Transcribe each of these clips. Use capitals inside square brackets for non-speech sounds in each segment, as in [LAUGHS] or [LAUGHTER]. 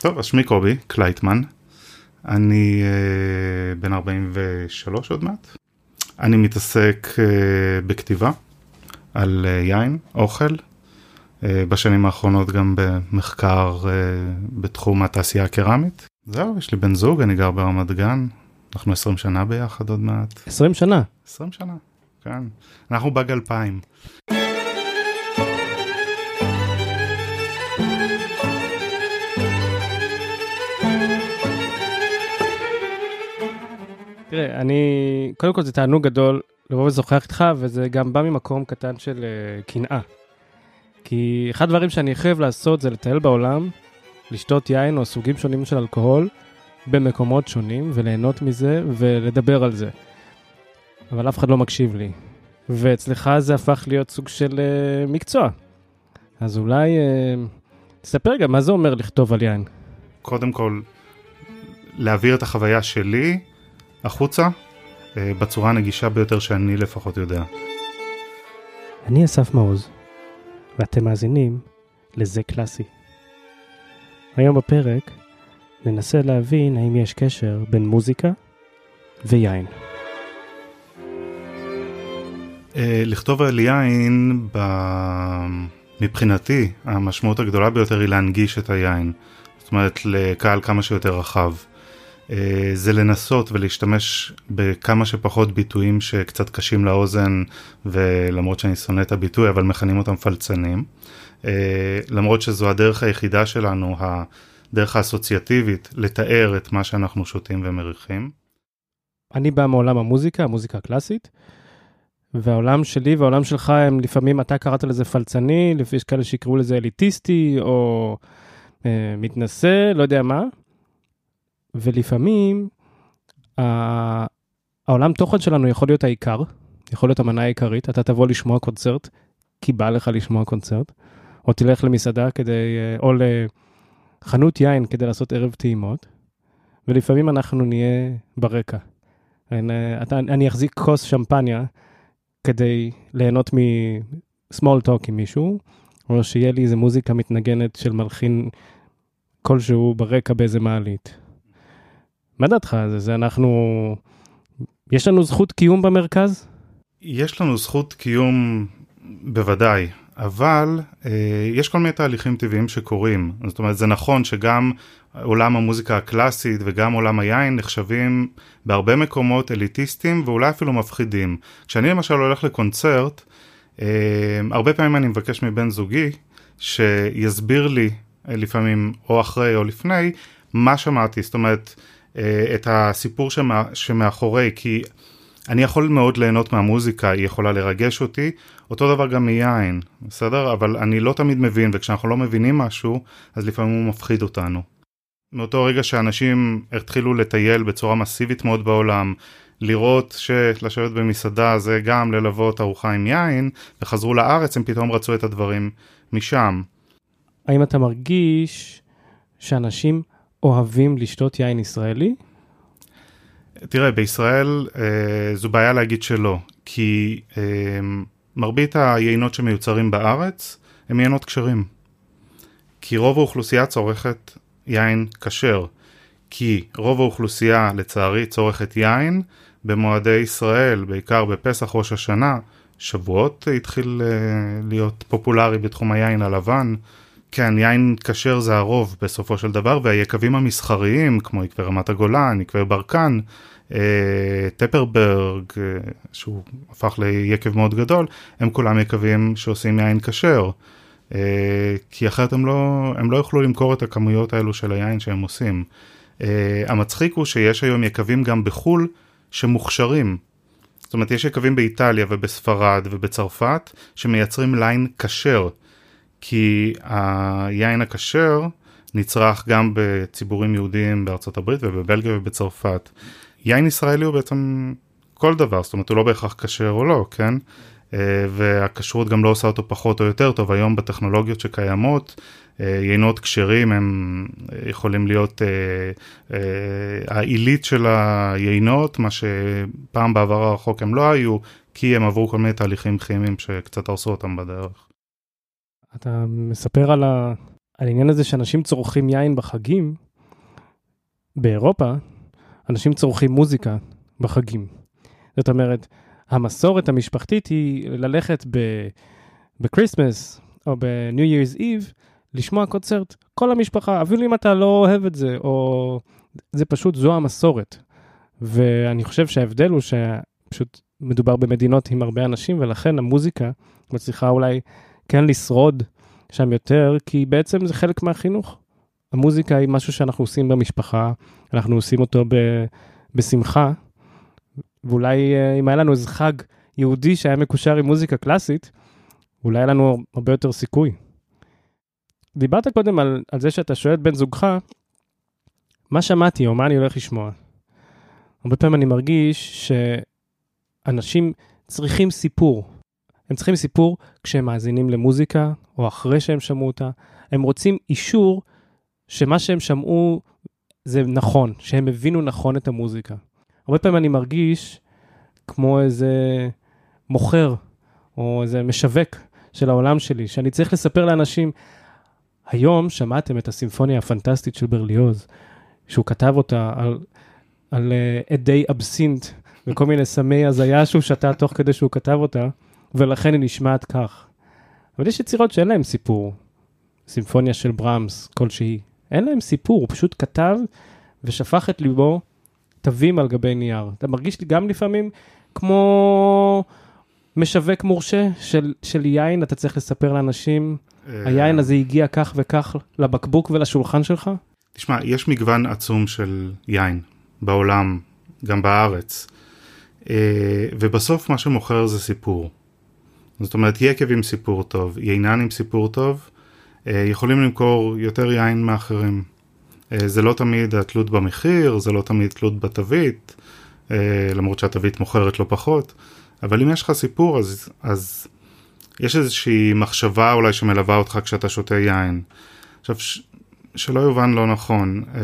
טוב, אז שמי קובי קלייטמן, אני אה, בן 43 עוד מעט. אני מתעסק אה, בכתיבה על אה, יין, אוכל, אה, בשנים האחרונות גם במחקר אה, בתחום התעשייה הקרמית. זהו, יש לי בן זוג, אני גר ברמת גן, אנחנו 20 שנה ביחד עוד מעט. 20 שנה. 20 שנה, כן. אנחנו באג 2000. תראה, אני, קודם כל זה תענוג גדול לבוא ולשוחח איתך, וזה גם בא ממקום קטן של uh, קנאה. כי אחד הדברים שאני חייב לעשות זה לטייל בעולם, לשתות יין או סוגים שונים של אלכוהול במקומות שונים, וליהנות מזה ולדבר על זה. אבל אף אחד לא מקשיב לי. ואצלך זה הפך להיות סוג של uh, מקצוע. אז אולי uh, תספר גם מה זה אומר לכתוב על יין. קודם כל, להעביר את החוויה שלי החוצה אה, בצורה הנגישה ביותר שאני לפחות יודע. אני אסף מעוז, ואתם מאזינים לזה קלאסי. היום בפרק ננסה להבין האם יש קשר בין מוזיקה ויין. אה, לכתוב על יין, ב... מבחינתי, המשמעות הגדולה ביותר היא להנגיש את היין. זאת אומרת, לקהל כמה שיותר רחב. אה, זה לנסות ולהשתמש בכמה שפחות ביטויים שקצת קשים לאוזן, ולמרות שאני שונא את הביטוי, אבל מכנים אותם פלצנים. אה, למרות שזו הדרך היחידה שלנו, הדרך האסוציאטיבית, לתאר את מה שאנחנו שותים ומריחים. אני בא מעולם המוזיקה, המוזיקה הקלאסית, והעולם שלי והעולם שלך הם לפעמים, אתה קראת לזה פלצני, יש כאלה שיקראו לזה אליטיסטי, או אה, מתנשא, לא יודע מה. ולפעמים העולם תוכן שלנו יכול להיות העיקר, יכול להיות המנה העיקרית, אתה תבוא לשמוע קונצרט, כי בא לך לשמוע קונצרט, או תלך למסעדה כדי, או לחנות יין כדי לעשות ערב טעימות, ולפעמים אנחנו נהיה ברקע. אני, אתה, אני אחזיק כוס שמפניה כדי ליהנות מ-small talk עם מישהו, או שיהיה לי איזה מוזיקה מתנגנת של מלחין כלשהו ברקע באיזה מעלית. מה דעתך על זה? זה אנחנו... יש לנו זכות קיום במרכז? יש לנו זכות קיום בוודאי, אבל אה, יש כל מיני תהליכים טבעיים שקורים. זאת אומרת, זה נכון שגם עולם המוזיקה הקלאסית וגם עולם היין נחשבים בהרבה מקומות אליטיסטים ואולי אפילו מפחידים. כשאני למשל הולך לקונצרט, אה, הרבה פעמים אני מבקש מבן זוגי שיסביר לי אה, לפעמים או אחרי או לפני מה שמעתי. זאת אומרת, את הסיפור שמה, שמאחורי, כי אני יכול מאוד ליהנות מהמוזיקה, היא יכולה לרגש אותי, אותו דבר גם מיין, בסדר? אבל אני לא תמיד מבין, וכשאנחנו לא מבינים משהו, אז לפעמים הוא מפחיד אותנו. מאותו רגע שאנשים התחילו לטייל בצורה מסיבית מאוד בעולם, לראות שלשבת במסעדה זה גם ללוות ארוחה עם יין, וחזרו לארץ, הם פתאום רצו את הדברים משם. האם אתה מרגיש שאנשים אוהבים לשתות יין ישראלי? תראה, בישראל אה, זו בעיה להגיד שלא, כי אה, מרבית היינות שמיוצרים בארץ הם יינות כשרים. כי רוב האוכלוסייה צורכת יין כשר. כי רוב האוכלוסייה, לצערי, צורכת יין במועדי ישראל, בעיקר בפסח ראש השנה. שבועות התחיל אה, להיות פופולרי בתחום היין הלבן. כן, יין כשר זה הרוב בסופו של דבר, והיקבים המסחריים, כמו יקבי רמת הגולן, יקבי ברקן, אה, טפרברג, אה, שהוא הפך ליקב מאוד גדול, הם כולם יקבים שעושים יין כשר. אה, כי אחרת הם לא, הם לא יוכלו למכור את הכמויות האלו של היין שהם עושים. אה, המצחיק הוא שיש היום יקבים גם בחו"ל שמוכשרים. זאת אומרת, יש יקבים באיטליה ובספרד ובצרפת שמייצרים ליין כשר. כי היין הכשר נצרך גם בציבורים יהודיים בארצות הברית ובבלגיה ובצרפת. יין ישראלי הוא בעצם כל דבר, זאת אומרת הוא לא בהכרח כשר או לא, כן? אה, והכשרות גם לא עושה אותו פחות או יותר טוב, היום בטכנולוגיות שקיימות, אה, יינות כשרים הם יכולים להיות אה, העילית של היינות, מה שפעם בעבר הרחוק הם לא היו, כי הם עברו כל מיני תהליכים כימיים שקצת הרסו אותם בדרך. אתה מספר על, ה... על העניין הזה שאנשים צורכים יין בחגים, באירופה, אנשים צורכים מוזיקה בחגים. זאת אומרת, המסורת המשפחתית היא ללכת ב-Christmas או ב-New Eve, לשמוע קונצרט, כל המשפחה, אפילו אם אתה לא אוהב את זה, או זה פשוט, זו המסורת. ואני חושב שההבדל הוא שפשוט מדובר במדינות עם הרבה אנשים, ולכן המוזיקה מצליחה אולי כן לשרוד שם יותר, כי בעצם זה חלק מהחינוך. המוזיקה היא משהו שאנחנו עושים במשפחה, אנחנו עושים אותו ב, בשמחה, ואולי אה, אם היה לנו איזה חג יהודי שהיה מקושר עם מוזיקה קלאסית, אולי היה לנו הרבה יותר סיכוי. דיברת קודם על, על זה שאתה שואל את בן זוגך, מה שמעתי או מה אני הולך לשמוע. הרבה פעמים אני מרגיש שאנשים צריכים סיפור. הם צריכים סיפור כשהם מאזינים למוזיקה, או אחרי שהם שמעו אותה. הם רוצים אישור שמה שהם שמעו זה נכון, שהם הבינו נכון את המוזיקה. הרבה פעמים אני מרגיש כמו איזה מוכר, או איזה משווק של העולם שלי, שאני צריך לספר לאנשים, היום שמעתם את הסימפוניה הפנטסטית של ברליוז, שהוא כתב אותה על, על uh, עדי אבסינט וכל מיני סמי הזיה שהוא שתה תוך כדי שהוא כתב אותה, ולכן היא נשמעת כך. אבל יש יצירות שאין להם סיפור. סימפוניה של ברמס, כלשהי. אין להם סיפור, הוא פשוט כתב ושפך את ליבו תווים על גבי נייר. אתה מרגיש לי גם לפעמים כמו משווק מורשה של, של יין, אתה צריך לספר לאנשים, אה, היין הזה הגיע כך וכך לבקבוק ולשולחן שלך? תשמע, יש מגוון עצום של יין בעולם, גם בארץ, אה, ובסוף מה שמוכר זה סיפור. זאת אומרת, יקב עם סיפור טוב, יינן עם סיפור טוב, אה, יכולים למכור יותר יין מאחרים. זה לא תמיד התלות במחיר, זה לא תמיד תלות בתווית, למרות שהתווית מוכרת לא פחות, אבל אם יש לך סיפור, אז, אז יש איזושהי מחשבה אולי שמלווה אותך כשאתה שותה יין. עכשיו, ש... שלא יובן לא נכון, אה,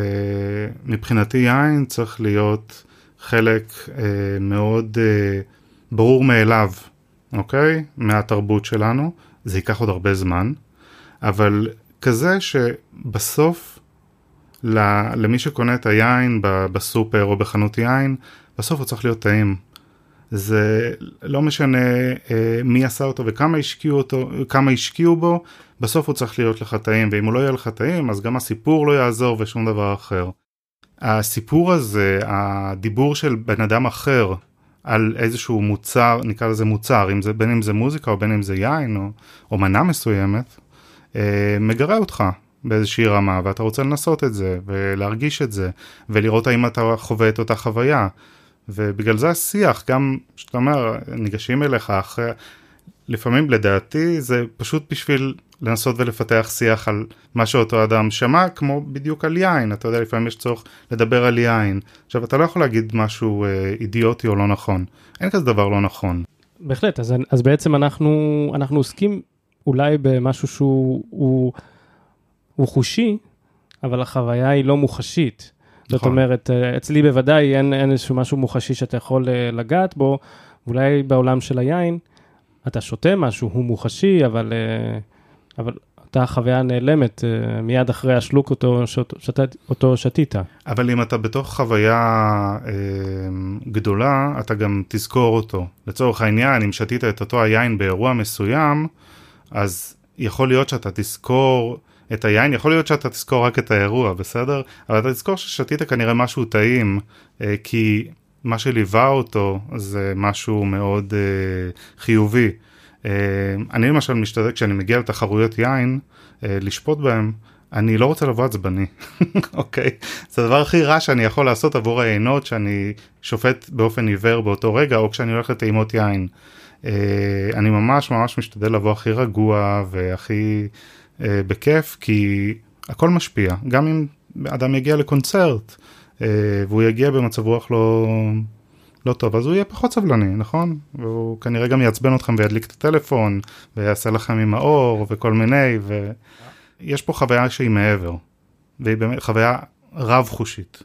מבחינתי יין צריך להיות חלק אה, מאוד אה, ברור מאליו, אוקיי? מהתרבות שלנו, זה ייקח עוד הרבה זמן, אבל כזה שבסוף למי שקונה את היין בסופר או בחנות יין, בסוף הוא צריך להיות טעים. זה לא משנה אה, מי עשה אותו וכמה השקיעו, אותו, כמה השקיעו בו, בסוף הוא צריך להיות לך טעים, ואם הוא לא יהיה לך טעים, אז גם הסיפור לא יעזור ושום דבר אחר. הסיפור הזה, הדיבור של בן אדם אחר על איזשהו מוצר, נקרא לזה מוצר, אם זה, בין אם זה מוזיקה או בין אם זה יין או, או מנה מסוימת, אה, מגרה אותך באיזושהי רמה, ואתה רוצה לנסות את זה, ולהרגיש את זה, ולראות האם אתה חווה את אותה חוויה. ובגלל זה השיח, גם שאתה אומר, ניגשים אליך אחרי, לפעמים לדעתי זה פשוט בשביל לנסות ולפתח שיח על מה שאותו אדם שמע, כמו בדיוק על יין, אתה יודע, לפעמים יש צורך לדבר על יין. עכשיו, אתה לא יכול להגיד משהו אה, אידיוטי או לא נכון, אין כזה דבר לא נכון. בהחלט, אז, אז בעצם אנחנו, אנחנו עוסקים אולי במשהו שהוא הוא, הוא חושי, אבל החוויה היא לא מוחשית. זאת נכון. אומרת, אה, אצלי בוודאי אין, אין איזשהו משהו מוחשי שאתה יכול אה, לגעת בו, אולי בעולם של היין, אתה שותה משהו, הוא מוחשי, אבל, אה, אבל אותה חוויה נעלמת מיד אחרי השלוק אותו, שת, אותו שתית. אבל אם אתה בתוך חוויה אה, גדולה, אתה גם תזכור אותו. לצורך העניין, אם שתית את אותו היין באירוע מסוים, אז יכול להיות שאתה תזכור... את היין, יכול להיות שאתה תזכור רק את האירוע, בסדר? אבל אתה תזכור ששתית כנראה משהו טעים, אה, כי מה שליווה אותו זה משהו מאוד אה, חיובי. אה, אני למשל משתדל, כשאני מגיע לתחרויות יין, אה, לשפוט בהם, אני לא רוצה לבוא עצבני, [LAUGHS] אוקיי? זה הדבר הכי רע שאני יכול לעשות עבור היינות שאני שופט באופן עיוור באותו רגע, או כשאני הולך לטעימות יין. Uh, אני ממש ממש משתדל לבוא הכי רגוע והכי אה, בכיף, כי הכל משפיע. גם אם אדם יגיע לקונצרט אה, והוא יגיע במצב רוח לא, לא טוב, אז הוא יהיה פחות סבלני, נכון? והוא כנראה גם יעצבן אתכם וידליק את הטלפון, ויעשה לכם עם האור וכל מיני, ויש פה חוויה שהיא מעבר, והיא באמת חוויה רב-חושית.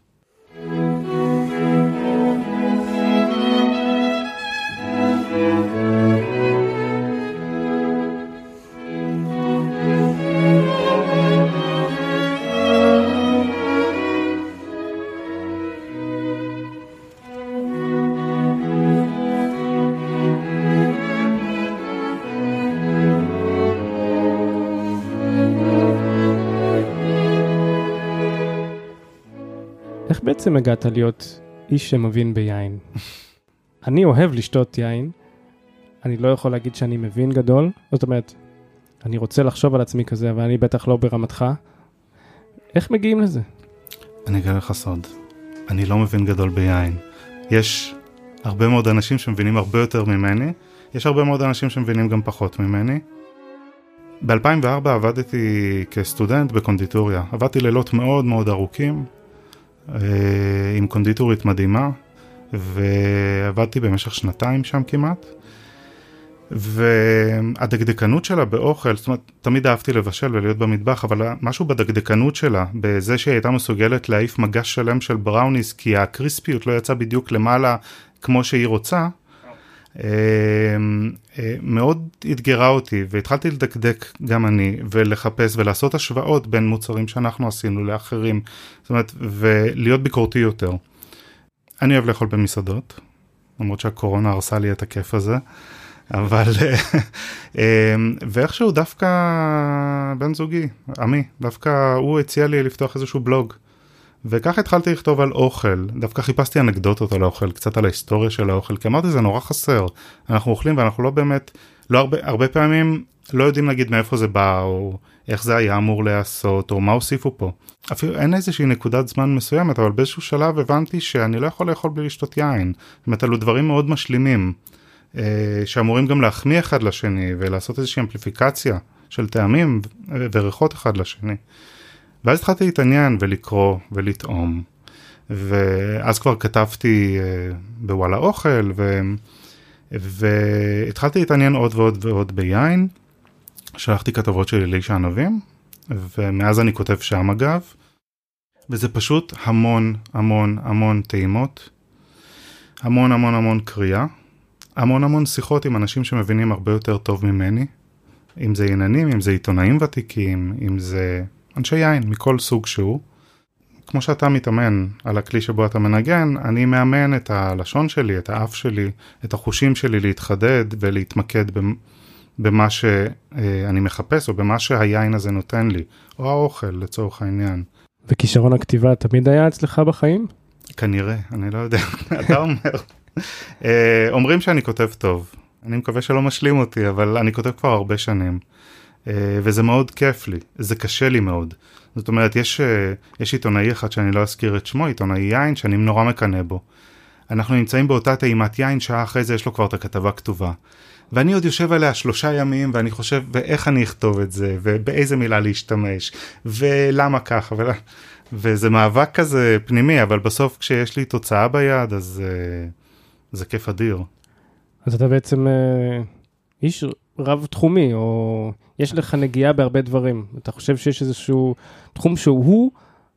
הגעת להיות איש שמבין ביין? אני אוהב לשתות יין, אני לא יכול להגיד שאני מבין גדול, זאת אומרת, אני רוצה לחשוב על עצמי כזה, אבל אני בטח לא ברמתך. איך מגיעים לזה? אני אגלה לך סוד, אני לא מבין גדול ביין. יש הרבה מאוד אנשים שמבינים הרבה יותר ממני, יש הרבה מאוד אנשים שמבינים גם פחות ממני. ב-2004 עבדתי כסטודנט בקונדיטוריה, עבדתי לילות מאוד מאוד ארוכים, עם קונדיטורית מדהימה, ועבדתי במשך שנתיים שם כמעט. והדקדקנות שלה באוכל, זאת אומרת, תמיד אהבתי לבשל ולהיות במטבח, אבל משהו בדקדקנות שלה, בזה שהיא הייתה מסוגלת להעיף מגש שלם של בראוניס, כי הקריספיות לא יצאה בדיוק למעלה כמו שהיא רוצה, אה, אה, מאוד אתגרה אותי, והתחלתי לדקדק גם אני, ולחפש ולעשות השוואות בין מוצרים שאנחנו עשינו לאחרים, זאת אומרת, ולהיות ביקורתי יותר. אני אוהב לאכול במסעדות, למרות שהקורונה הרסה לי את הכיף הזה. אבל [LAUGHS] אמ, ואיכשהו דווקא בן זוגי, עמי, דווקא הוא הציע לי לפתוח איזשהו בלוג. וככה התחלתי לכתוב על אוכל, דווקא חיפשתי אנקדוטות על האוכל, קצת על ההיסטוריה של האוכל, כי אמרתי זה נורא חסר, אנחנו אוכלים ואנחנו לא באמת, לא הרבה, הרבה פעמים לא יודעים להגיד מאיפה זה בא, או איך זה היה אמור להיעשות, או מה הוסיפו פה. אפילו אין איזושהי נקודת זמן מסוימת, אבל באיזשהו שלב הבנתי שאני לא יכול לאכול בלי לשתות יין. זאת אומרת, אלו דברים מאוד משלימים. אה, שאמורים גם להחמיא אחד לשני ולעשות איזושהי אמפליפיקציה של טעמים וריחות אחד לשני. ואז התחלתי להתעניין ולקרוא ולטעום. ואז כבר כתבתי אה, בוואלה אוכל, ו... והתחלתי להתעניין עוד ועוד ועוד ביין. שלחתי כתבות של אלישע ענבים, ומאז אני כותב שם אגב. וזה פשוט המון המון המון טעימות, המון המון המון קריאה, המון המון שיחות עם אנשים שמבינים הרבה יותר טוב ממני, אם זה עניינים, אם זה עיתונאים ותיקים, אם זה אנשי יין מכל סוג שהוא. כמו שאתה מתאמן על הכלי שבו אתה מנגן, אני מאמן את הלשון שלי, את האף שלי, את החושים שלי להתחדד ולהתמקד במה שאני מחפש או במה שהיין הזה נותן לי, או האוכל לצורך העניין. וכישרון הכתיבה תמיד היה אצלך בחיים? כנראה, אני לא יודע, [LAUGHS] אתה אומר. אה, אומרים שאני כותב טוב, אני מקווה שלא משלים אותי, אבל אני כותב כבר הרבה שנים. אה, וזה מאוד כיף לי, זה קשה לי מאוד. זאת אומרת, יש, אה, יש עיתונאי אחד שאני לא אזכיר את שמו, עיתונאי יין, שאני נורא מקנא בו. אנחנו נמצאים באותה טעימת יין, שעה אחרי זה יש לו כבר את הכתבה כתובה. ואני עוד יושב עליה שלושה ימים ואני חושב ואיך אני אכתוב את זה ובאיזה מילה להשתמש ולמה ככה ול... וזה מאבק כזה פנימי אבל בסוף כשיש לי תוצאה ביד אז uh, זה כיף אדיר. אז אתה בעצם אה, איש רב תחומי, או יש לך נגיעה בהרבה דברים. אתה חושב שיש איזשהו תחום שהוא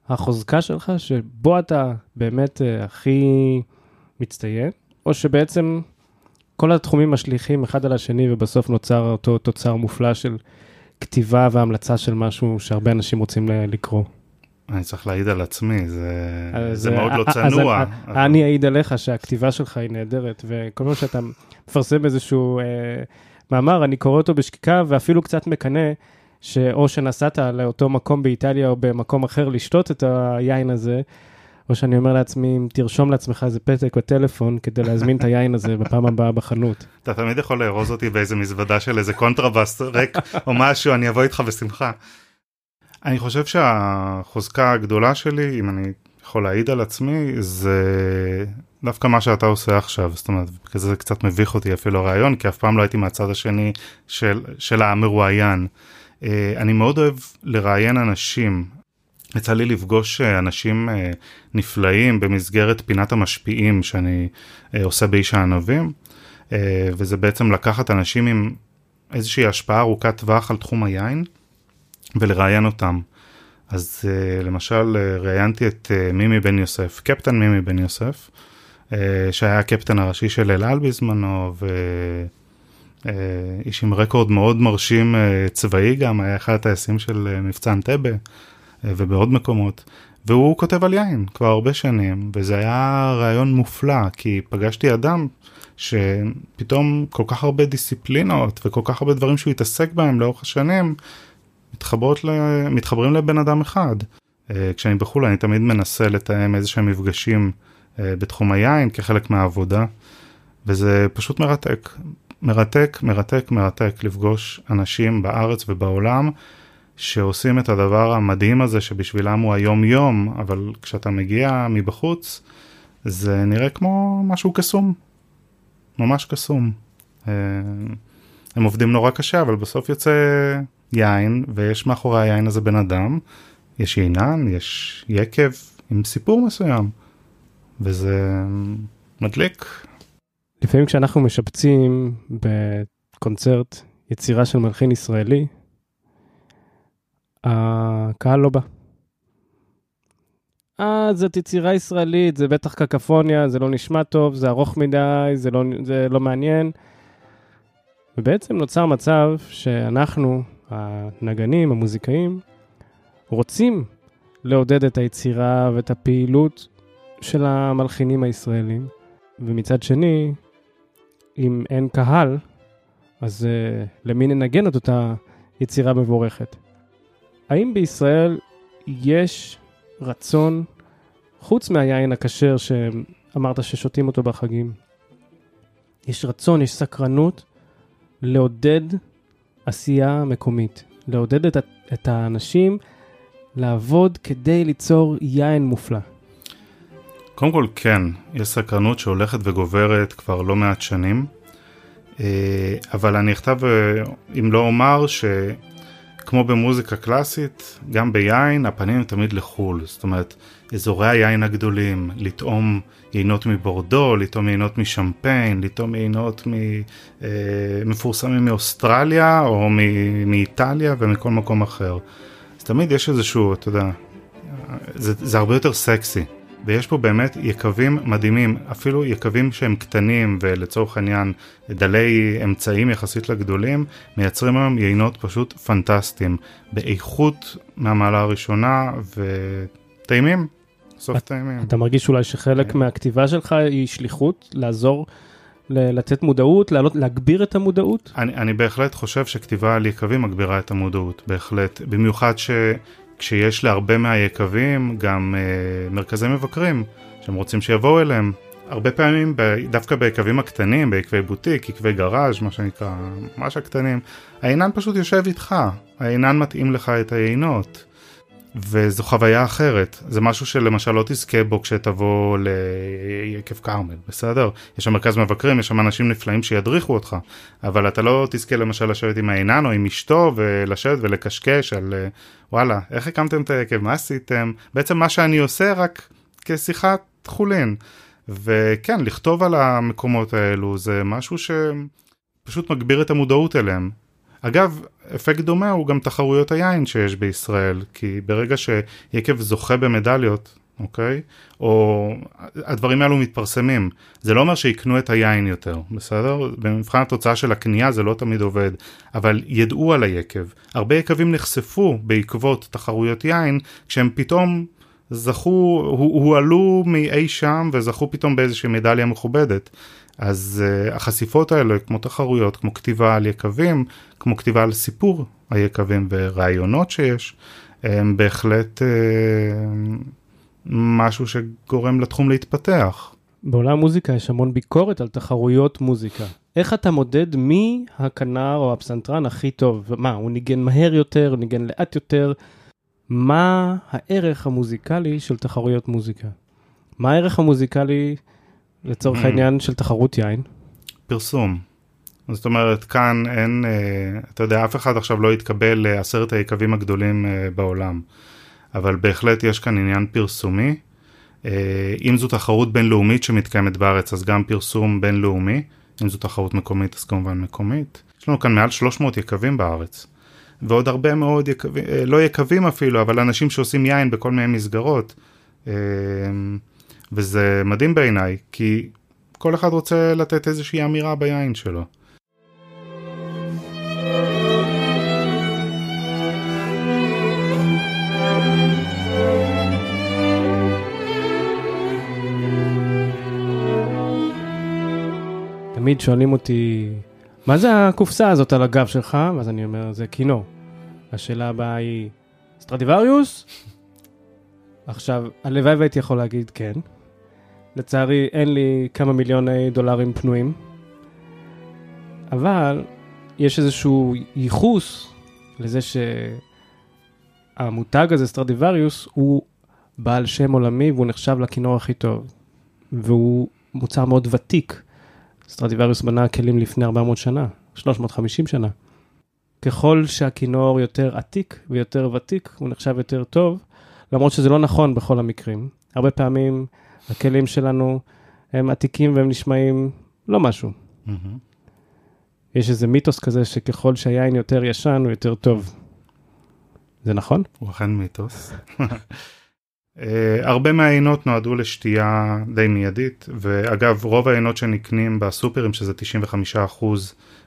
החוזקה שלך, שבו אתה באמת אה, הכי מצטיין, או שבעצם כל התחומים משליכים אחד על השני ובסוף נוצר אותו תוצר מופלא של כתיבה והמלצה של משהו שהרבה אנשים רוצים לקרוא. אני צריך להעיד על עצמי, זה, זה מאוד לא צנוע. אז אני אעיד עליך שהכתיבה שלך היא נהדרת, וכל פעם שאתה מפרסם איזשהו אה, מאמר, אני קורא אותו בשקיקה ואפילו קצת מקנא, שאו שנסעת לאותו מקום באיטליה או במקום אחר לשתות את היין הזה, או שאני אומר לעצמי, אם תרשום לעצמך איזה פתק בטלפון כדי להזמין את היין הזה בפעם הבאה בחנות. [LAUGHS] אתה תמיד יכול לארוז אותי באיזה מזוודה של איזה קונטרבאס ריק או משהו, אני אבוא איתך בשמחה. אני חושב שהחוזקה הגדולה שלי, אם אני יכול להעיד על עצמי, זה דווקא מה שאתה עושה עכשיו. זאת אומרת, כזה זה קצת מביך אותי אפילו הרעיון, כי אף פעם לא הייתי מהצד השני של, של המרואיין. אה, אני מאוד אוהב לראיין אנשים. יצא לי לפגוש אה, אנשים אה, נפלאים במסגרת פינת המשפיעים שאני עושה באיש הענבים, וזה בעצם לקחת אנשים עם איזושהי השפעה ארוכת טווח על תחום היין. ולראיין אותם. אז למשל ראיינתי את מימי בן יוסף, קפטן מימי בן יוסף, שהיה הקפטן הראשי של אל על בזמנו, ואיש uh, עם רקורד מאוד מרשים uh, צבאי גם, היה אחד הטייסים של מבצע אנטבה ובעוד מקומות. והוא כותב על יין כבר הרבה שנים, וזה היה רעיון מופלא, כי פגשתי אדם שפתאום כל כך הרבה דיסציפלינות וכל כך הרבה דברים שהוא התעסק בהם לאורך השנים, ל... מתחברים לבן אדם אחד. אה, כשאני בחו"ל אני תמיד מנסה לתאם איזה שהם מפגשים אה, בתחום היין כחלק מהעבודה, וזה פשוט מרתק. מרתק, מרתק, מרתק לפגוש אנשים בארץ ובעולם שעושים את הדבר המדהים הזה שבשבילם הוא היום-יום, אבל כשאתה מגיע מבחוץ, זה נראה כמו משהו קסום. ממש קסום. אה, הם עובדים נורא קשה, אבל בסוף יוצא יין, ויש מאחורי היין הזה בן אדם, יש יינן, יש יקב עם סיפור מסוים, וזה מדליק. לפעמים כשאנחנו משפצים בקונצרט יצירה של מלחין ישראלי, הקהל לא בא. אה, זאת יצירה ישראלית, זה בטח קקפוניה, זה לא נשמע טוב, זה ארוך מדי, זה לא, זה לא מעניין. ובעצם נוצר מצב שאנחנו, הנגנים, המוזיקאים, רוצים לעודד את היצירה ואת הפעילות של המלחינים הישראלים, ומצד שני, אם אין קהל, אז uh, למי ננגן את אותה יצירה מבורכת? האם בישראל יש רצון, חוץ מהיין הכשר שאמרת ששותים אותו בחגים, יש רצון, יש סקרנות לעודד עשייה מקומית, לעודד את, את האנשים לעבוד כדי ליצור יין מופלא. קודם כל כן, יש סקרנות שהולכת וגוברת כבר לא מעט שנים, אה, אבל אני אכתב, אה, אם לא אומר, שכמו במוזיקה קלאסית, גם ביין הפנים תמיד לחו"ל, זאת אומרת, אזורי היין הגדולים, לטעום יינות מבורדו, לטעום יינות משמפיין, לטעום יינות אה, מפורסמים מאוסטרליה או מאיטליה ומכל מקום אחר. אז תמיד יש איזשהו, אתה יודע, זה, זה הרבה יותר סקסי. ויש פה באמת יקבים מדהימים, אפילו יקבים שהם קטנים ולצורך העניין דלי אמצעים יחסית לגדולים, מייצרים היום יינות פשוט פנטסטיים, באיכות מהמעלה הראשונה וטעימים, סוף טעימים. אתה מרגיש אולי שחלק כן. מהכתיבה שלך היא שליחות, לעזור לתת מודעות, לעלות, להגביר את המודעות? אני, אני בהחלט חושב שכתיבה על יקבים מגבירה את המודעות, בהחלט. במיוחד ש... כשיש להרבה מהיקבים גם אה, מרכזי מבקרים שהם רוצים שיבואו אליהם. הרבה פעמים דווקא ביקבים הקטנים, ביקבי בוטיק, יקבי גראז', מה שנקרא, ממש הקטנים, העינן פשוט יושב איתך, העינן מתאים לך את היינות. וזו חוויה אחרת, זה משהו שלמשל לא תזכה בו כשתבוא ליקב כרמל, בסדר? יש שם מרכז מבקרים, יש שם אנשים נפלאים שידריכו אותך, אבל אתה לא תזכה למשל לשבת עם העינן או עם אשתו ולשבת ולקשקש על וואלה, איך הקמתם את היקב, מה עשיתם? בעצם מה שאני עושה רק כשיחת חולין. וכן, לכתוב על המקומות האלו זה משהו שפשוט מגביר את המודעות אליהם. אגב, אפקט דומה הוא גם תחרויות היין שיש בישראל, כי ברגע שיקב זוכה במדליות, אוקיי? או הדברים האלו מתפרסמים. זה לא אומר שיקנו את היין יותר, בסדר? במבחן התוצאה של הקנייה זה לא תמיד עובד, אבל ידעו על היקב. הרבה יקבים נחשפו בעקבות תחרויות יין, כשהם פתאום זכו, הועלו מאי שם וזכו פתאום באיזושהי מדליה מכובדת. אז uh, החשיפות האלה, כמו תחרויות, כמו כתיבה על יקבים, כמו כתיבה על סיפור היקבים ורעיונות שיש, הם בהחלט uh, משהו שגורם לתחום להתפתח. בעולם המוזיקה יש המון ביקורת על תחרויות מוזיקה. איך אתה מודד מי הכנר או הפסנתרן הכי טוב? מה, הוא ניגן מהר יותר, הוא ניגן לאט יותר? מה הערך המוזיקלי של תחרויות מוזיקה? מה הערך המוזיקלי לצורך mm. העניין של תחרות יין? פרסום. זאת אומרת, כאן אין, אה, אתה יודע, אף אחד עכשיו לא יתקבל לעשרת היקבים הגדולים אה, בעולם. אבל בהחלט יש כאן עניין פרסומי. אה, אם זו תחרות בינלאומית שמתקיימת בארץ, אז גם פרסום בינלאומי. אם זו תחרות מקומית, אז כמובן מקומית. יש לנו כאן מעל 300 יקבים בארץ. ועוד הרבה מאוד יקבים, לא יקבים אפילו, אבל אנשים שעושים יין בכל מיני מסגרות. וזה מדהים בעיניי, כי כל אחד רוצה לתת איזושהי אמירה ביין שלו. תמיד שואלים אותי, מה זה הקופסה הזאת על הגב שלך? ואז אני אומר, זה קינו. השאלה הבאה היא, סטרדיווריוס? עכשיו, הלוואי והייתי יכול להגיד כן. לצערי, אין לי כמה מיליוני דולרים פנויים. אבל יש איזשהו ייחוס לזה שהמותג הזה, סטרדיווריוס, הוא בעל שם עולמי והוא נחשב לכינור הכי טוב. והוא מוצר מאוד ותיק. סטרדיווריוס בנה כלים לפני 400 שנה, 350 שנה. ככל שהכינור יותר עתיק ויותר ותיק, הוא נחשב יותר טוב, למרות שזה לא נכון בכל המקרים. הרבה פעמים הכלים שלנו הם עתיקים והם נשמעים לא משהו. Mm-hmm. יש איזה מיתוס כזה שככל שהיין יותר ישן הוא יותר טוב. זה נכון? הוא אכן מיתוס. Uh, [LAUGHS] הרבה מהיינות נועדו לשתייה די מיידית, ואגב רוב היינות שנקנים בסופרים, שזה 95%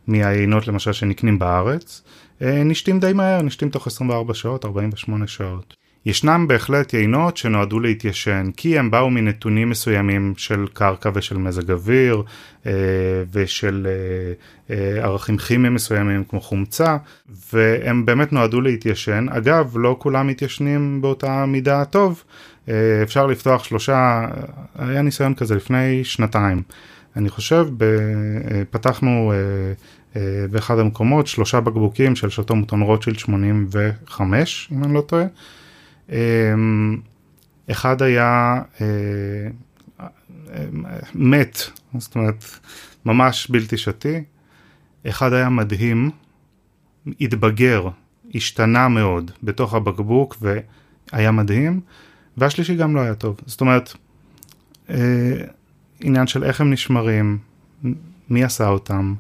מהיינות למשל שנקנים בארץ, uh, נשתים די מהר, נשתים תוך 24 שעות, 48 שעות. ישנם בהחלט יינות שנועדו להתיישן, כי הם באו מנתונים מסוימים של קרקע ושל מזג אוויר אה, ושל אה, אה, ערכים כימיים מסוימים כמו חומצה, והם באמת נועדו להתיישן. אגב, לא כולם מתיישנים באותה מידה טוב, אפשר לפתוח שלושה, היה ניסיון כזה לפני שנתיים. אני חושב, פתחנו באחד המקומות שלושה בקבוקים של שרתו מוטון רוטשילד 85, אם אני לא טועה. אמ, אחד היה אה, אה, מת, זאת אומרת, ממש בלתי שתי. אחד היה מדהים, התבגר, השתנה מאוד בתוך הבקבוק והיה מדהים, והשלישי גם לא היה טוב. זאת אומרת, אה, עניין של איך הם נשמרים, מי עשה אותם,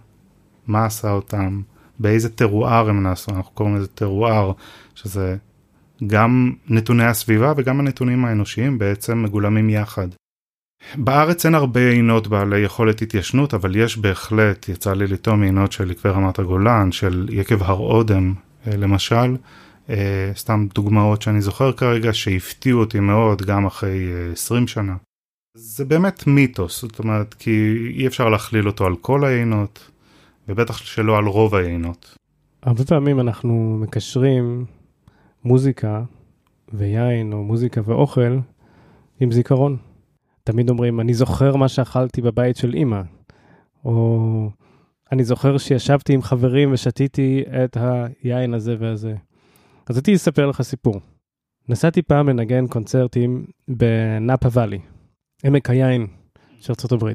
מה עשה אותם, באיזה תרואר הם נעשו, אנחנו קוראים לזה תרואר, שזה גם נתוני הסביבה וגם הנתונים האנושיים בעצם מגולמים יחד. בארץ אין הרבה עינות בעלי יכולת התיישנות, אבל יש בהחלט, יצא לי לטעום עינות של עקבי רמת הגולן, של יקב הר אודם אה, למשל, אה, סתם דוגמאות שאני זוכר כרגע שהפתיעו אותי מאוד גם אחרי 20 אה, שנה. זה באמת מיתוס, זאת אומרת, כי אי אפשר להכליל אותו על כל העינות, ובטח שלא על רוב העינות. הרבה פעמים אנחנו מקשרים מוזיקה ויין, או מוזיקה ואוכל, עם זיכרון. תמיד אומרים, אני זוכר מה שאכלתי בבית של אימא, או אני זוכר שישבתי עם חברים ושתיתי את היין הזה והזה. אז רציתי לספר לך סיפור. נסעתי פעם לנגן קונצרטים בנאפה ואלי, עמק היין של ארה"ב.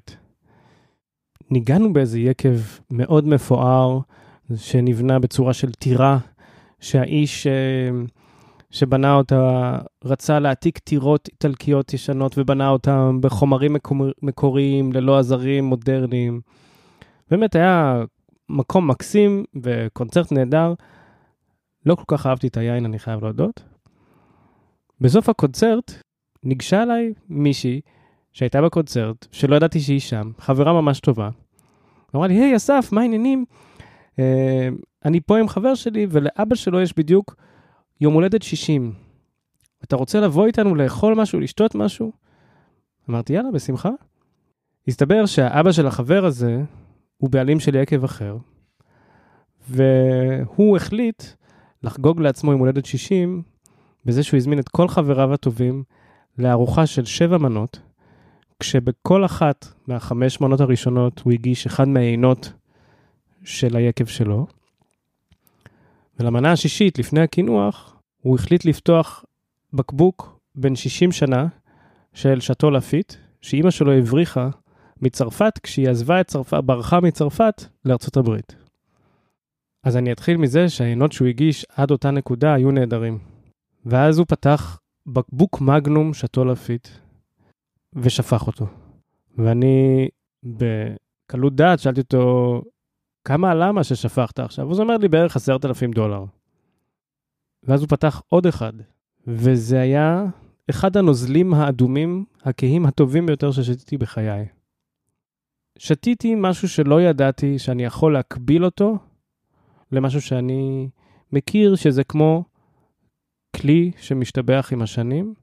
ניגענו באיזה יקב מאוד מפואר, שנבנה בצורה של טירה, שהאיש אה, שבנה אותה רצה להעתיק טירות איטלקיות ישנות ובנה אותם בחומרים מקור... מקוריים, ללא עזרים מודרניים. באמת היה מקום מקסים וקונצרט נהדר. לא כל כך אהבתי את היין, אני חייב להודות. בסוף הקונצרט ניגשה אליי מישהי שהייתה בקונצרט, שלא ידעתי שהיא שם, חברה ממש טובה. אמרה לי, היי אסף, מה העניינים? Uh, אני פה עם חבר שלי, ולאבא שלו יש בדיוק יום הולדת 60, אתה רוצה לבוא איתנו לאכול משהו, לשתות משהו? אמרתי, יאללה, בשמחה. הסתבר שהאבא של החבר הזה הוא בעלים של יקב אחר, והוא החליט לחגוג לעצמו יום הולדת 60 בזה שהוא הזמין את כל חבריו הטובים לארוחה של שבע מנות, כשבכל אחת מהחמש מנות הראשונות הוא הגיש אחד מהיינות של היקב שלו, ולמנה השישית, לפני הקינוח, הוא החליט לפתוח בקבוק בן 60 שנה של שאטו לפיט, שאימא שלו הבריחה מצרפת כשהיא עזבה את צרפת, ברחה מצרפת לארצות הברית. אז אני אתחיל מזה שהעיינות שהוא הגיש עד אותה נקודה היו נהדרים. ואז הוא פתח בקבוק מגנום שאטו לפיט ושפך אותו. ואני בקלות דעת שאלתי אותו, כמה למה ששפכת עכשיו? אז הוא אומר לי בערך עשרת אלפים דולר. ואז הוא פתח עוד אחד, וזה היה אחד הנוזלים האדומים, הכהים הטובים ביותר ששתיתי בחיי. שתיתי משהו שלא ידעתי שאני יכול להקביל אותו למשהו שאני מכיר שזה כמו כלי שמשתבח עם השנים.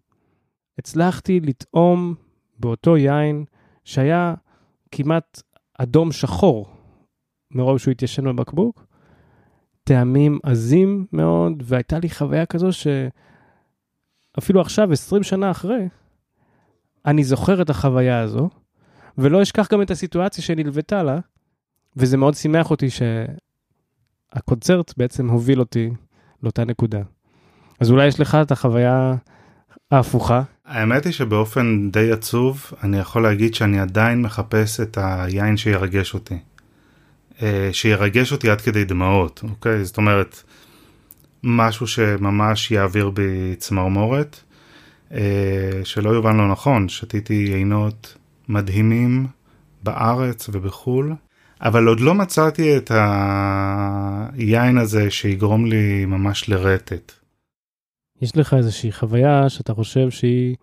הצלחתי לטעום באותו יין שהיה כמעט אדום שחור מרוב שהוא התיישן בבקבוק, טעמים עזים מאוד, והייתה לי חוויה כזו אפילו עכשיו, 20 שנה אחרי, אני זוכר את החוויה הזו, ולא אשכח גם את הסיטואציה שנלוותה לה, וזה מאוד שימח אותי שהקונצרט בעצם הוביל אותי לאותה נקודה. אז אולי יש לך את החוויה ההפוכה. האמת היא שבאופן די עצוב, אני יכול להגיד שאני עדיין מחפש את היין שירגש אותי. אה, שירגש אותי עד כדי דמעות, אוקיי? זאת אומרת, משהו שממש יעביר בי צמרמורת. אה, שלא יובן לא נכון, שתיתי יינות מדהימים בארץ ובחו"ל, אבל עוד לא מצאתי את היין הזה שיגרום לי ממש לרטט. יש לך איזושהי חוויה שאתה חושב שהיא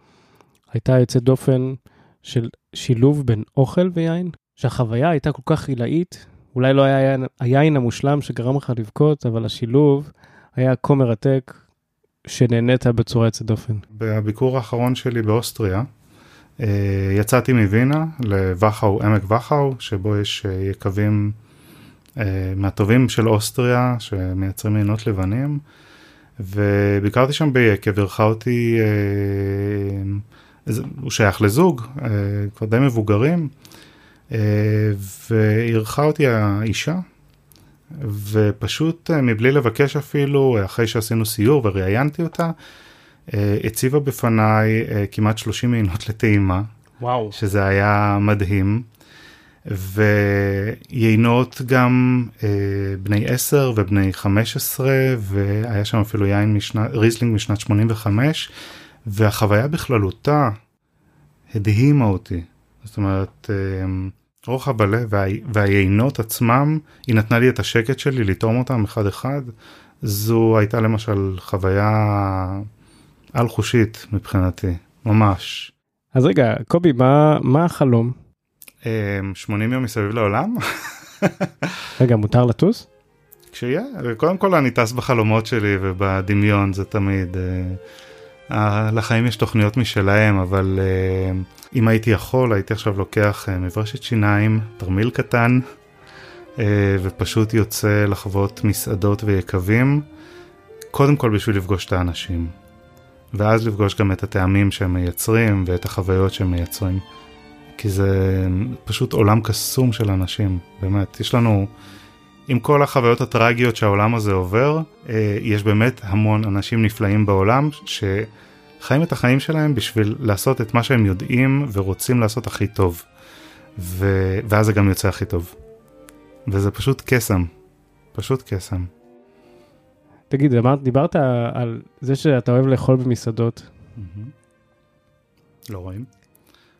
הייתה יוצאת דופן של שילוב בין אוכל ויין? שהחוויה הייתה כל כך עילאית, אולי לא היה היין, המושלם שגרם לך לבכות, אבל השילוב היה כה מרתק, שנהנית בצורה יוצאת דופן. בביקור האחרון שלי באוסטריה, אה, יצאתי מווינה לווכאו, עמק ווכאו, שבו יש אה, יקבים אה, מהטובים של אוסטריה, שמייצרים עינות לבנים, וביקרתי שם ביקב, אירחה אותי, הוא שייך לזוג, כבר די מבוגרים, ואירחה אותי האישה, ופשוט מבלי לבקש אפילו, אחרי שעשינו סיור וראיינתי אותה, הציבה בפניי כמעט 30 עינות לטעימה. וואו. שזה היה מדהים. ויינות גם אה, בני 10 ובני 15, והיה שם אפילו יין משנת, ריזלינג משנת 85, והחוויה בכללותה הדהימה אותי. זאת אומרת, אה, רוחב הלב וה, והיינות עצמם, היא נתנה לי את השקט שלי לטעום אותם אחד אחד. זו הייתה למשל חוויה על-חושית מבחינתי, ממש. אז רגע, קובי, מה, מה החלום? 80 אמ, יום מסביב לעולם. [LAUGHS] רגע, מותר לטוס? כשיהיה, קודם כל אני טס בחלומות שלי ובדמיון זה תמיד. אה, לחיים יש תוכניות משלהם, אבל אה, אם הייתי יכול, הייתי עכשיו לוקח אה, מברשת שיניים, תרמיל קטן, ופשוט יוצא לחוות מסעדות ויקבים, קודם כל בשביל לפגוש את האנשים, ואז לפגוש גם את הטעמים שהם מייצרים ואת החוויות שהם מייצרים. כי זה פשוט עולם קסום של אנשים, באמת. יש לנו, עם כל החוויות הטרגיות שהעולם הזה עובר, אה, יש באמת המון אנשים נפלאים בעולם שחיים את החיים שלהם בשביל לעשות את מה שהם יודעים ורוצים לעשות הכי טוב. ו... ואז זה גם יוצא הכי טוב. וזה פשוט קסם, פשוט קסם. תגיד, דיברת על זה שאתה אוהב לאכול במסעדות. לא רואים.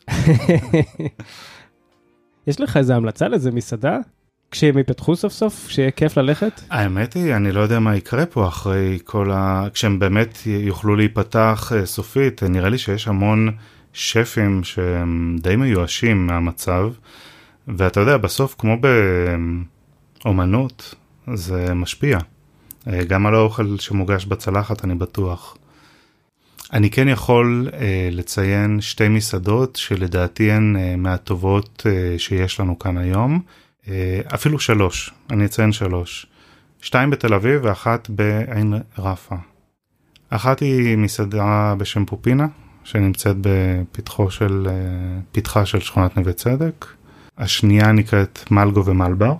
[LAUGHS] יש לך איזה המלצה לאיזה מסעדה? כשהם יפתחו סוף סוף, שיהיה כיף ללכת? האמת היא, אני לא יודע מה יקרה פה אחרי כל ה... כשהם באמת יוכלו להיפתח uh, סופית, נראה לי שיש המון שפים שהם די מיואשים מהמצב, ואתה יודע, בסוף, כמו באומנות, זה משפיע. Uh, גם על האוכל שמוגש בצלחת, אני בטוח. אני כן יכול uh, לציין שתי מסעדות שלדעתי הן uh, מהטובות uh, שיש לנו כאן היום, אפילו שלוש, אני אציין שלוש. שתיים בתל אביב ואחת בעין רפה. אחת היא מסעדה בשם פופינה, שנמצאת בפתחו של, uh, פתחה של שכונת נווה צדק. השנייה נקראת מלגו ומלבר.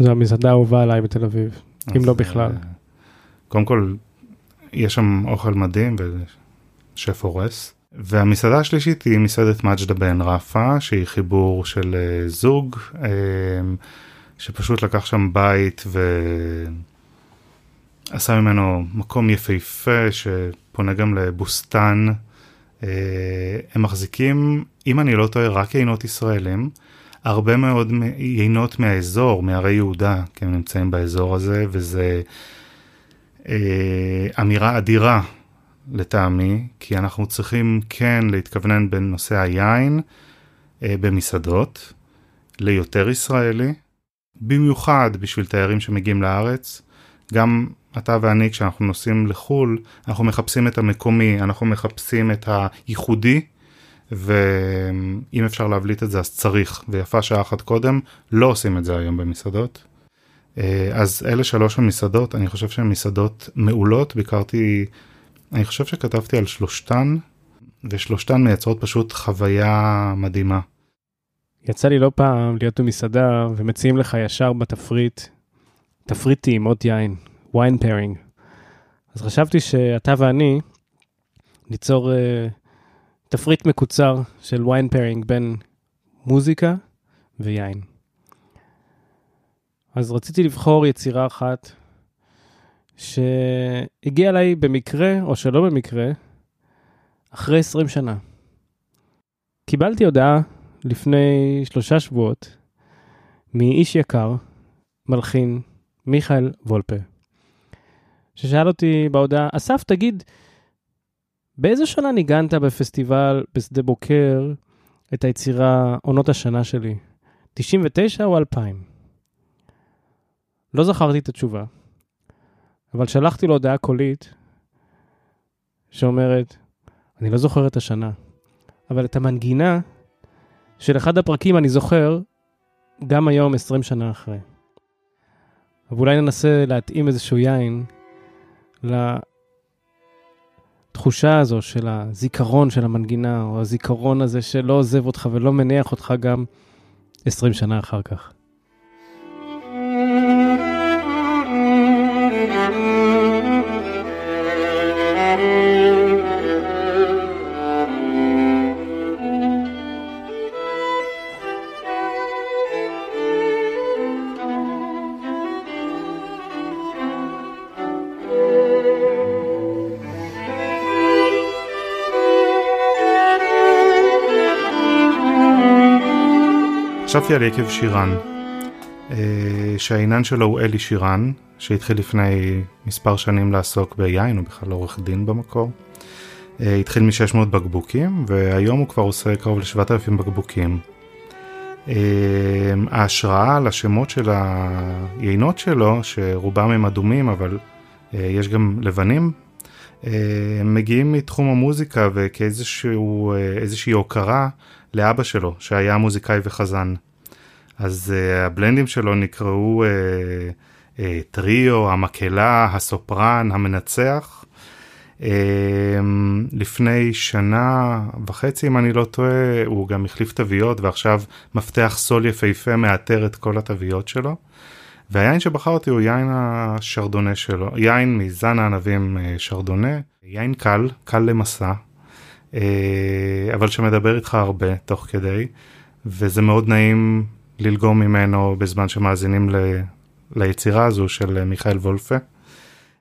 זו המסעדה האהובה עליי בתל אביב, אם לא בכלל. קודם כל, יש שם אוכל מדהים ושף הורס. והמסעדה השלישית היא מסעדת מג'דה בן רפה, שהיא חיבור של uh, זוג, uh, שפשוט לקח שם בית ועשה ממנו מקום יפהפה שפונה גם לבוסטן. Uh, הם מחזיקים, אם אני לא טועה, רק יינות ישראלים. הרבה מאוד יינות מהאזור, מהרי יהודה, כי הם נמצאים באזור הזה, וזה אה, אמירה אדירה לטעמי, כי אנחנו צריכים כן להתכוונן בנושא היין אה, במסעדות, ליותר ישראלי, במיוחד בשביל תיירים שמגיעים לארץ. גם אתה ואני, כשאנחנו נוסעים לחו"ל, אנחנו מחפשים את המקומי, אנחנו מחפשים את הייחודי, ואם אפשר להבליט את זה אז צריך, ויפה שעה אחת קודם, לא עושים את זה היום במסעדות. אה, אז אלה שלוש המסעדות, אני חושב שהן מסעדות מעולות, ביקרתי אני חושב שכתבתי על שלושתן, ושלושתן מייצרות פשוט חוויה מדהימה. יצא לי לא פעם להיות במסעדה ומציעים לך ישר בתפריט, תפריט טעימות יין, wine pairing. אז חשבתי שאתה ואני ניצור uh, תפריט מקוצר של wine pairing בין מוזיקה ויין. אז רציתי לבחור יצירה אחת שהגיעה אליי במקרה או שלא במקרה אחרי 20 שנה. קיבלתי הודעה לפני שלושה שבועות מאיש יקר, מלחין, מיכאל וולפה, ששאל אותי בהודעה, אסף, תגיד, באיזה שנה ניגנת בפסטיבל בשדה בוקר את היצירה עונות השנה שלי? 99 או 2000? לא זכרתי את התשובה, אבל שלחתי לו הודעה קולית שאומרת, אני לא זוכר את השנה, אבל את המנגינה של אחד הפרקים אני זוכר גם היום 20 שנה אחרי. אבל אולי ננסה להתאים איזשהו יין לתחושה הזו של הזיכרון של המנגינה, או הזיכרון הזה שלא עוזב אותך ולא מניח אותך גם 20 שנה אחר כך. חשבתי על יקב שירן, אה, שהעניין שלו הוא אלי שירן, שהתחיל לפני מספר שנים לעסוק ביין, הוא בכלל עורך דין במקור. אה, התחיל מ-600 בקבוקים, והיום הוא כבר עושה קרוב ל-7,000 בקבוקים. אה, ההשראה לשמות של היינות שלו, שרובם הם אדומים, אבל יש גם לבנים, מגיעים מתחום המוזיקה וכאיזושהי הוקרה לאבא שלו, שהיה מוזיקאי וחזן. אז uh, הבלנדים שלו נקראו טריו, המקהלה, הסופרן, המנצח. לפני שנה וחצי, אם אני לא טועה, הוא גם החליף תוויות ועכשיו מפתח סול יפהפה מאתר את כל התוויות שלו. והיין שבחרתי הוא יין השרדונה שלו, יין מזן הענבים שרדונה, יין קל, קל למסע, אבל שמדבר איתך הרבה תוך כדי, וזה מאוד נעים ללגום ממנו בזמן שמאזינים ל, ליצירה הזו של מיכאל וולפה.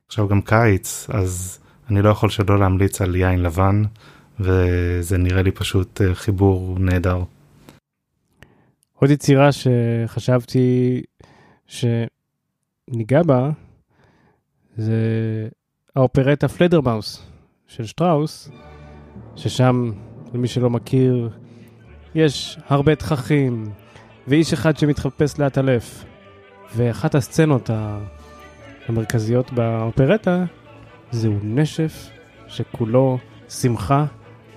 עכשיו גם קיץ, אז אני לא יכול שלא להמליץ על יין לבן, וזה נראה לי פשוט אה, חיבור נהדר. עוד יצירה שחשבתי שניגע בה, זה האופרטה פלדרמאוס של שטראוס, ששם, למי שלא מכיר, יש הרבה תככים, ואיש אחד שמתחפש לאטלף. ואחת הסצנות המרכזיות באופרטה זהו נשף שכולו שמחה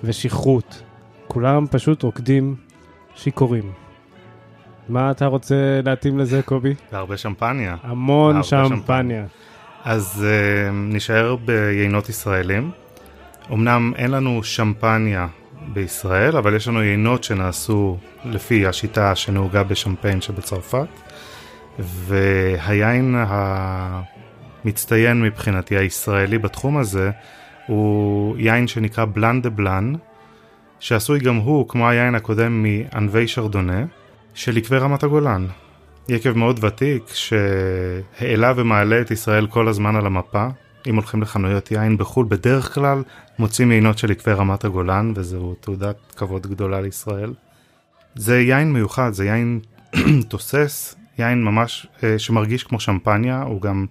ושכרות. כולם פשוט רוקדים שיכורים. מה אתה רוצה להתאים לזה, קובי? והרבה שמפניה. המון שמפניה. שמפניה. אז uh, נשאר ביינות ישראלים. אמנם אין לנו שמפניה בישראל, אבל יש לנו יינות שנעשו לפי השיטה שנהוגה בשמפיין שבצרפת, והיין המצטיין מבחינתי הישראלי בתחום הזה הוא יין שנקרא בלאן דה בלאן, שעשוי גם הוא, כמו היין הקודם, מענבי שרדונה, של עקבי רמת הגולן. יקב מאוד ותיק שהעלה ומעלה את ישראל כל הזמן על המפה, אם הולכים לחנויות יין בחו"ל, בדרך כלל מוצאים יינות של עקבי רמת הגולן, וזו תעודת כבוד גדולה לישראל. זה יין מיוחד, זה יין [CLEARS THROAT] תוסס, יין ממש אה, שמרגיש כמו שמפניה, הוא גם,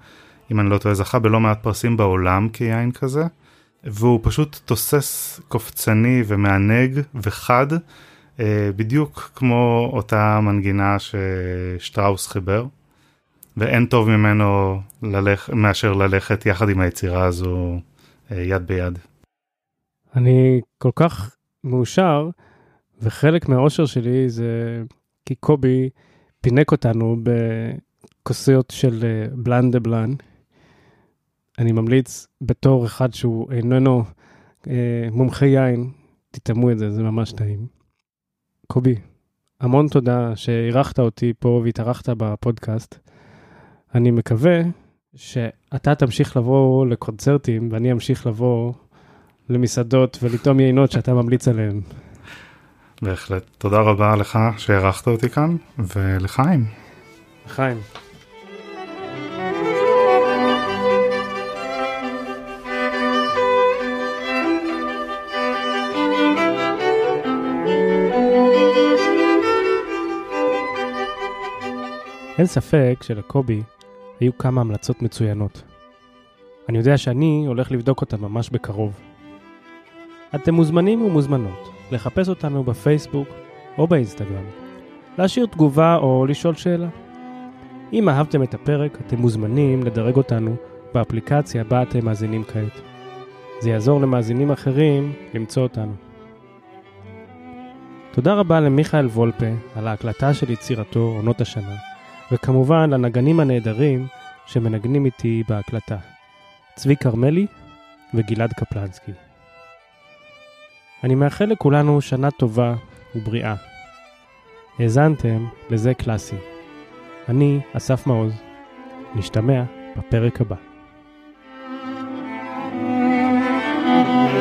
אם אני לא טועה, זכה בלא מעט פרסים בעולם כיין כזה, והוא פשוט תוסס, קופצני ומענג וחד, בדיוק כמו אותה מנגינה ששטראוס חיבר. ואין טוב ממנו ללכ... מאשר ללכת יחד עם היצירה הזו אה, יד ביד. אני כל כך מאושר, וחלק מהאושר שלי זה כי קובי פינק אותנו בכוסיות של בלאן דה בלאן. אני ממליץ בתור אחד שהוא איננו אה, מומחה יין, תטעמו את זה, זה ממש טעים. קובי, המון תודה שאירחת אותי פה והתארחת בפודקאסט. אני מקווה שאתה תמשיך לבוא לקונצרטים ואני אמשיך לבוא למסעדות ולטעום יינות שאתה ממליץ עליהן. בהחלט. תודה רבה לך שהערכת אותי כאן, ולחיים. חיים. אין ספק שלקובי היו כמה המלצות מצוינות. אני יודע שאני הולך לבדוק אותן ממש בקרוב. אתם מוזמנים ומוזמנות לחפש אותנו בפייסבוק או באינסטגרם, להשאיר תגובה או לשאול שאלה. אם אהבתם את הפרק, אתם מוזמנים לדרג אותנו באפליקציה בה אתם מאזינים כעת. זה יעזור למאזינים אחרים למצוא אותנו. תודה רבה למיכאל וולפה על ההקלטה של יצירתו עונות השנה, וכמובן לנגנים הנהדרים שמנגנים איתי בהקלטה, צבי כרמלי וגלעד קפלנסקי. אני מאחל לכולנו שנה טובה ובריאה. האזנתם לזה קלאסי. אני אסף מעוז, נשתמע בפרק הבא. thank you